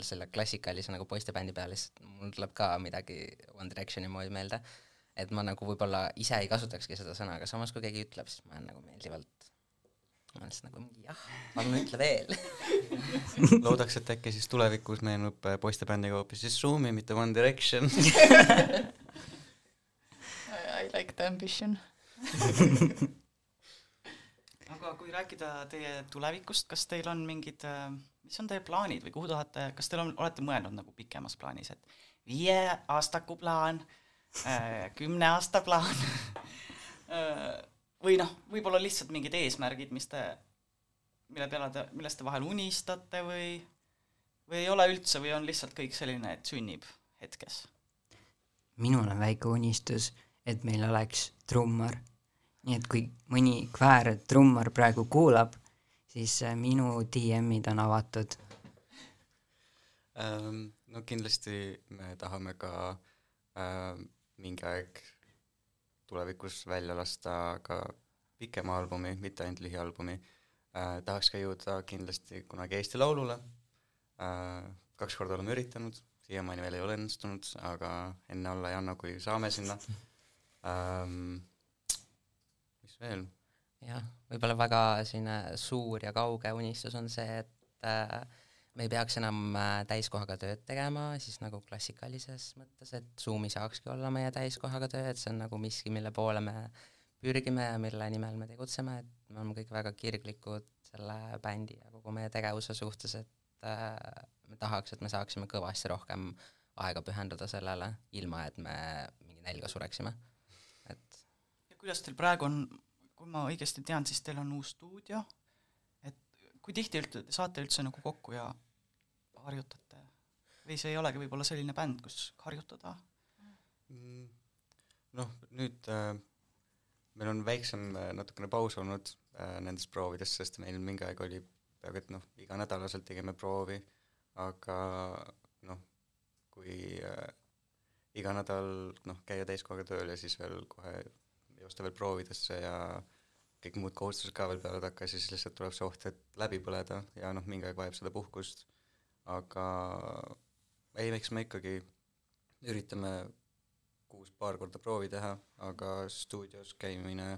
selle klassikalise nagu poistebändi peale, siis mul tuleb ka midagi One Directioni moodi meelde, et ma nagu võib-olla ise ei kasutakski seda sõna, aga samas kui keegi ütleb, siis ma olen nagu meeldivalt ma olen siis nagu mingi jah, palun ütle veel loodaks, et äkki siis tulevikus meenub äh, poistebändiga hoopis siis Zoomi, mitte One Direction. I like the ambition. aga kui rääkida teie tulevikust, kas teil on mingid, mis on teie plaanid või kuhu tahate, kas teil on, olete mõelnud nagu pikemas plaanis, et viie aastaku plaan, kümne aasta plaan või noh, võib-olla lihtsalt mingid eesmärgid, mis te, mille peale te, millest te vahel unistate või või ei ole üldse või on lihtsalt kõik selline, et sünnib hetkes? minul on väike unistus, et meil oleks trummar. nii et kui mõni kväär trummar praegu kuulab, siis äh, minu DM-id on avatud. Ähm, no kindlasti me tahame ka äh, mingi aeg tulevikus välja lasta ka pikema albumi, mitte ainult lühialbumi äh,. tahaks ka jõuda kindlasti kunagi Eesti Laulule äh,. kaks korda oleme üritanud, siiamaani veel ei ole õnnestunud, aga enne olla ei anna, kui saame sinna ähm,. mis veel? jah, võib-olla väga selline suur ja kauge unistus on see, et äh, me ei peaks enam äh, täiskohaga tööd tegema, siis nagu klassikalises mõttes, et Zoom ei saakski olla meie täiskohaga töö, et see on nagu miski, mille poole me pürgime ja mille nimel me tegutseme, et me oleme kõik väga kirglikud selle bändi ja kogu meie tegevuse suhtes, et äh, me tahaks, et me saaksime kõvasti rohkem aega pühendada sellele, ilma et me mingi nälga sureksime. et ja kuidas teil praegu on, kui ma õigesti tean, siis teil on uus stuudio, kui tihti üldse te saate üldse nagu kokku ja harjutate või see ei olegi võib-olla selline bänd, kus harjutada? Mm, noh, nüüd äh, meil on väiksem äh, natukene paus olnud äh, nendest proovidest, sest meil mingi aeg oli peaaegu et noh, iganädalaselt tegime proovi, aga noh, kui äh, iga nädal noh, käia täiskohaga tööl ja siis veel kohe joosta veel proovidesse ja kõik muud kohustused ka veel peale takka, siis lihtsalt tuleb see oht, et läbi põleda ja noh, mingi aeg vajab seda puhkust, aga ei, eks me ikkagi üritame kuus paar korda proovi teha, aga stuudios käimine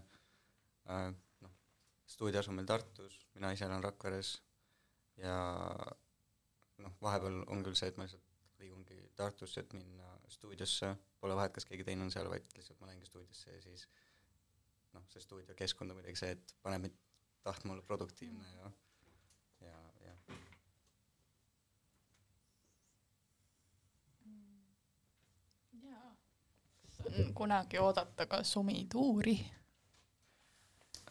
äh,, noh, stuudios on meil Tartus, mina ise elan Rakveres ja noh, vahepeal on küll see, et ma lihtsalt liigungi Tartusse, et minna stuudiosse, pole vahet, kas keegi teine on seal, vaid lihtsalt ma lähengi stuudiosse ja siis noh, see stuudiokeskkond on muidugi see, et paneb mind tahtma olla produktiivne ja ja, ja jaa. on kunagi oodata ka Sumi tuuri?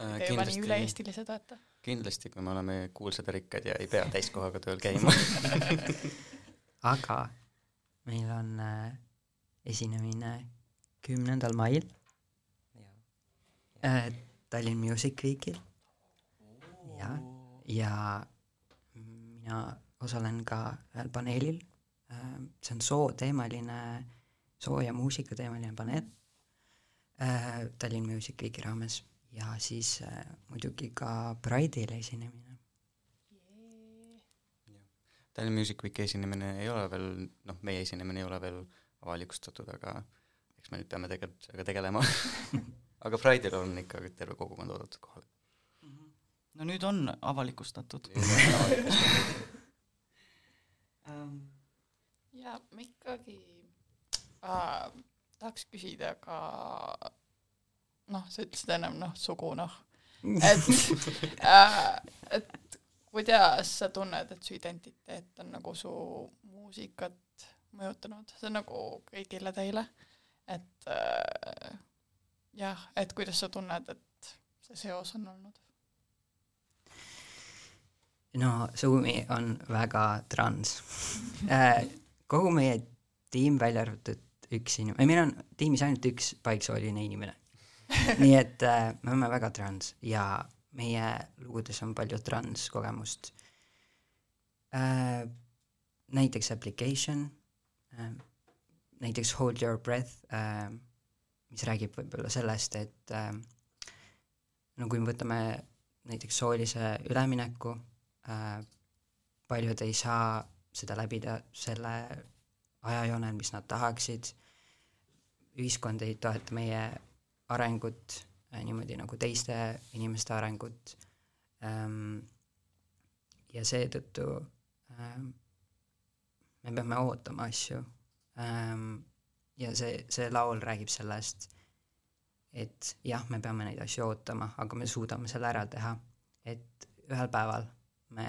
äh, Te juba nii üle-eestilised olete. kindlasti, kui me oleme kuulsad ja rikkad ja ei pea täiskohaga tööl käima aga meil on äh, esinemine kümnendal mail äh, Tallinn Music Weekil. ja, ja mina osalen ka ühel paneelil äh,, see on sooteemaline, soo- ja muusikateemaline paneel äh, Tallinn Music Weeki raames ja siis äh, muidugi ka Pride'il esinemine. Tallinn Music Weeki esinemine ei ole veel, noh, meie esinemine ei ole veel avalikustatud, aga eks me nüüd peame tegelikult sellega tegelema. aga Pride'il on ikka terve kogukond oodatud kohale. no nüüd on avalikustatud. Ähm, ja ma ikkagi äh, tahaks küsida ka noh, sa ütlesid ennem noh, sugu noh, et äh,, et kuidas sa tunned, et su identiteet on nagu su muusikat mõjutanud, see on nagu kõigile teile, et äh, jah, et kuidas sa tunned, et see seos on olnud? no Zoomi on väga trans. kogu meie tiim, välja arvatud üks inimene, meil on tiimis ainult üks paiksooline inimene. nii et äh, me oleme väga trans ja meie lugudes on palju transkogemust äh,. näiteks Application äh,, näiteks Hold Your Breath äh,, mis räägib võib-olla sellest, et äh, no kui me võtame näiteks soolise ülemineku äh,, paljud ei saa seda läbida selle ajajoonel, mis nad tahaksid, ühiskond ei toeta meie arengut äh, niimoodi nagu teiste inimeste arengut. Ähm, ja seetõttu ähm, me peame ootama asju. Ähm, ja see, see laul räägib sellest, et jah, me peame neid asju ootama, aga me suudame selle ära teha, et ühel päeval me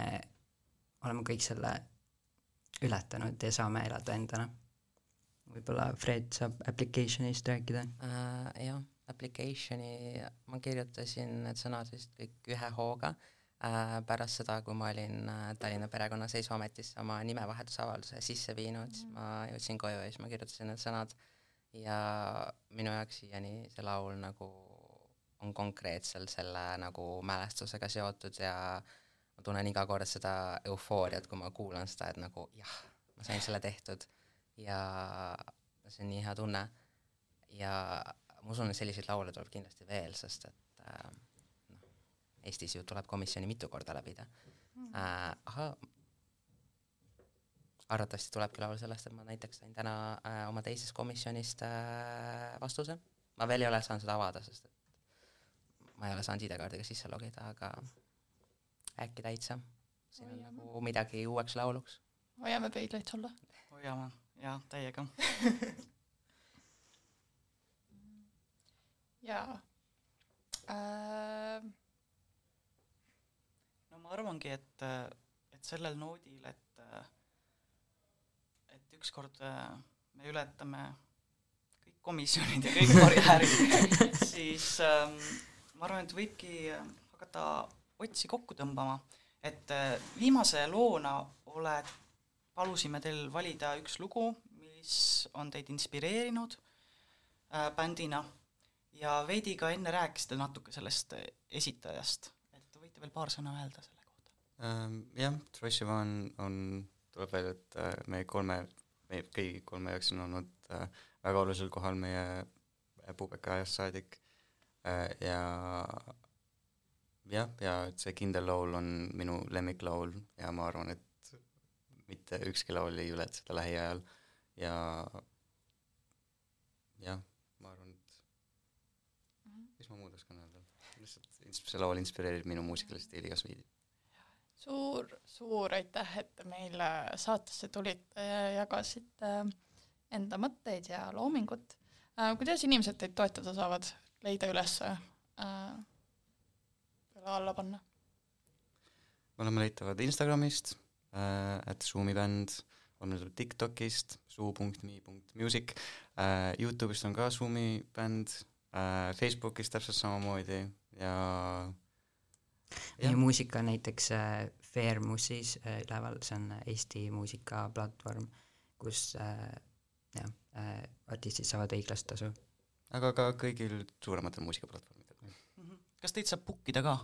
oleme kõik selle ületanud ja saame elada endana. võib-olla Fred saab application'ist rääkida. äh,. jah, application'i ma kirjutasin need sõnad vist kõik ühe hooga äh, pärast seda, kui ma olin äh, Tallinna Perekonnaseisuametisse oma nimevahetusavalduse sisse viinud, siis ma jõudsin koju ja siis ma kirjutasin need sõnad. Ja minu jaoks siiani see laul nagu on konkreetselt selle nagu mälestusega seotud ja ma tunnen iga kord seda eufooriat, kui ma kuulan seda, et nagu jah, ma sain selle tehtud. Ja see on nii hea tunne. Ja ma usun, et selliseid laule tuleb kindlasti veel, sest et äh, Eestis ju tuleb komisjoni mitu korda läbida äh,. ahah, arvatavasti tulebki laul sellest, et ma näiteks sain täna äh, oma teisest komisjonist äh, vastuse. ma veel ei ole saanud seda avada, sest et ma ei ole saanud ID-kaardiga sisse logida, aga äkki täitsa. siin on Hoiame. nagu midagi uueks lauluks. hoiame peidleid sulle. hoiame, jaa, täiega. jaa äh,. arvangi, et, et sellel noodil, et, et ükskord äh, me ületame kõik komisjonid ja kõik barjäärid, siis ähm, ma arvan, et võibki hakata otsi kokku tõmbama, et äh, viimase loona ole, palusime teil valida üks lugu, mis on teid inspireerinud äh, bändina ja veidi ka enne rääkisite natuke sellest esitajast, et võite veel paar sõna öelda selle kohta? Ähm, jah, Troy Sivan on, tuleb välja, et äh, meie kolme, meie kõigi kolme jaoks on olnud äh, väga olulisel kohal meie puubeka ajast saadik. Äh, ja jah, ja see kindel laul on minu lemmiklaul ja ma arvan, et mitte ükski laul ei ületa seda lähiajal. Ja jah, ma arvan, et mis ma muud oskan öelda, lihtsalt see laul inspireerib minu muusikalist stiili kas veidi. suur, suur aitäh, et meile saatesse tulite ja jagasite enda mõtteid ja loomingut äh,. kuidas inimesed teid toetada saavad, leida üles äh,, peale alla panna? me oleme leitavad Instagramist äh,, et Zoomi bänd, oleme leitavad Tiktokist, suu.me.music äh,, Youtube'ist on ka Zoomi bänd äh,, Facebookist täpselt samamoodi ja meie jah, muusika on näiteks äh, Fair Mussis äh, üleval, see on Eesti muusikaplatvorm, kus äh, jah äh,, artistid saavad õiglast tasu. aga ka kõigil suurematel muusikaplatvormidel. kas teid saab book ida ka?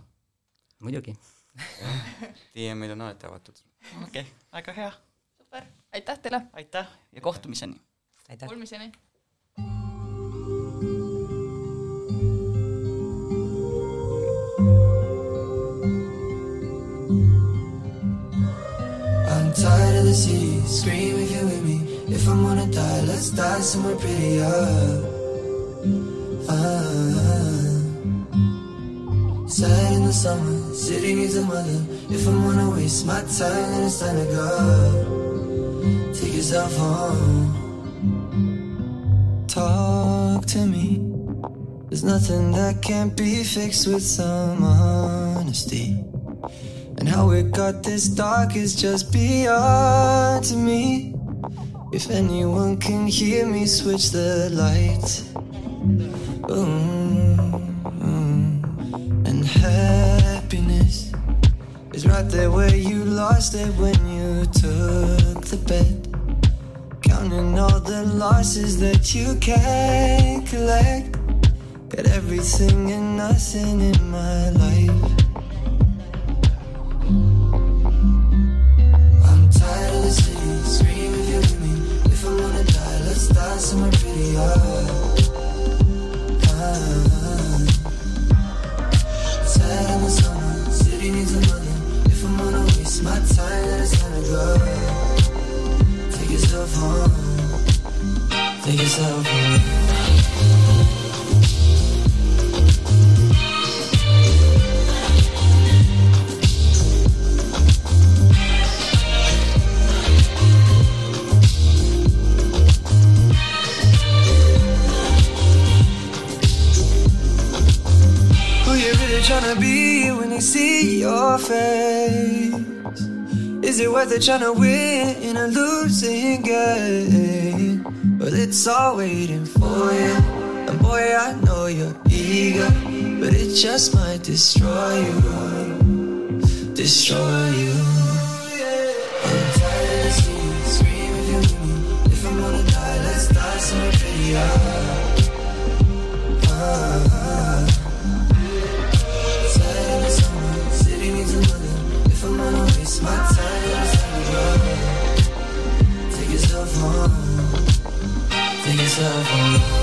muidugi. DM-id on alati avatud. okei okay,, väga hea, super, aitäh teile, aitäh ja kohtumiseni! kuulmiseni. The scream if you're with me. If I'm gonna die, let's die somewhere prettier. Ah. Sad in the summer, city needs a mother. If I'm gonna waste my time, then it's time to go. Take yourself home. Talk to me. There's nothing that can't be fixed with some honesty. And how it got this dark is just beyond me. If anyone can hear me, switch the lights. Ooh, and happiness is right there where you lost it when you took the bet. Counting all the losses that you can't collect. Got everything and nothing in my life. Somewhere prettier. Ah. The summer, city needs a mother. If I'm gonna waste my time, then it's time to go. Take yourself home. Take yourself home. See your face? Is it worth it tryna win in a losing game? Well, it's all waiting for you. And boy, I know you're eager, but it just might destroy you. Destroy you. I'm scream if me. If I'm gonna die, let's die. My. Take yourself home. Take yourself home.